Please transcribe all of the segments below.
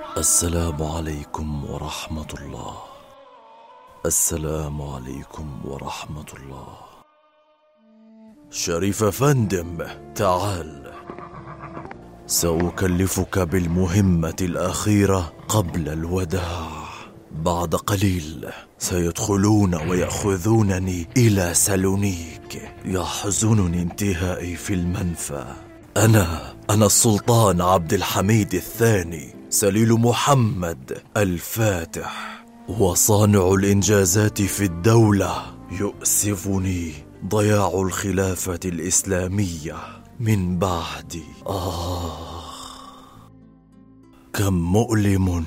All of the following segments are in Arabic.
السلام عليكم ورحمة الله. السلام عليكم ورحمة الله. شريف فندم تعال. سأكلفك بالمهمة الأخيرة قبل الوداع. بعد قليل سيدخلون ويأخذونني إلى سالونيك. يحزنني انتهائي في المنفى. أنا أنا السلطان عبد الحميد الثاني. سليل محمد الفاتح. وصانع الإنجازات في الدولة يؤسفني ضياع الخلافة الإسلامية من بعدي آه. كم مؤلم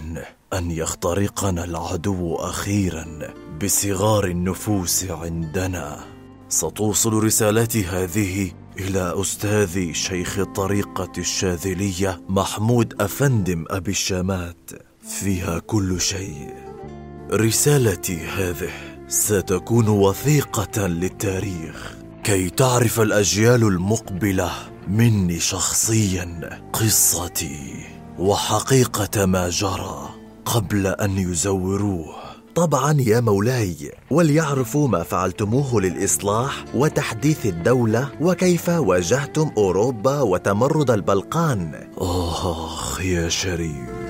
أن يخترقنا العدو أخيرا بصغار النفوس عندنا. ستوصل رسالتي هذه إلى أستاذي شيخ الطريقة الشاذلية محمود أفندم أبي الشامات. فيها كل شيء. رسالتي هذه. ستكون وثيقة للتاريخ. كي تعرف الأجيال المقبلة مني شخصيا قصتي وحقيقة ما جرى قبل أن يزوروه. طبعا يا مولاي وليعرفوا ما فعلتموه للإصلاح وتحديث الدولة وكيف واجهتم أوروبا وتمرد البلقان. آخ يا شريف.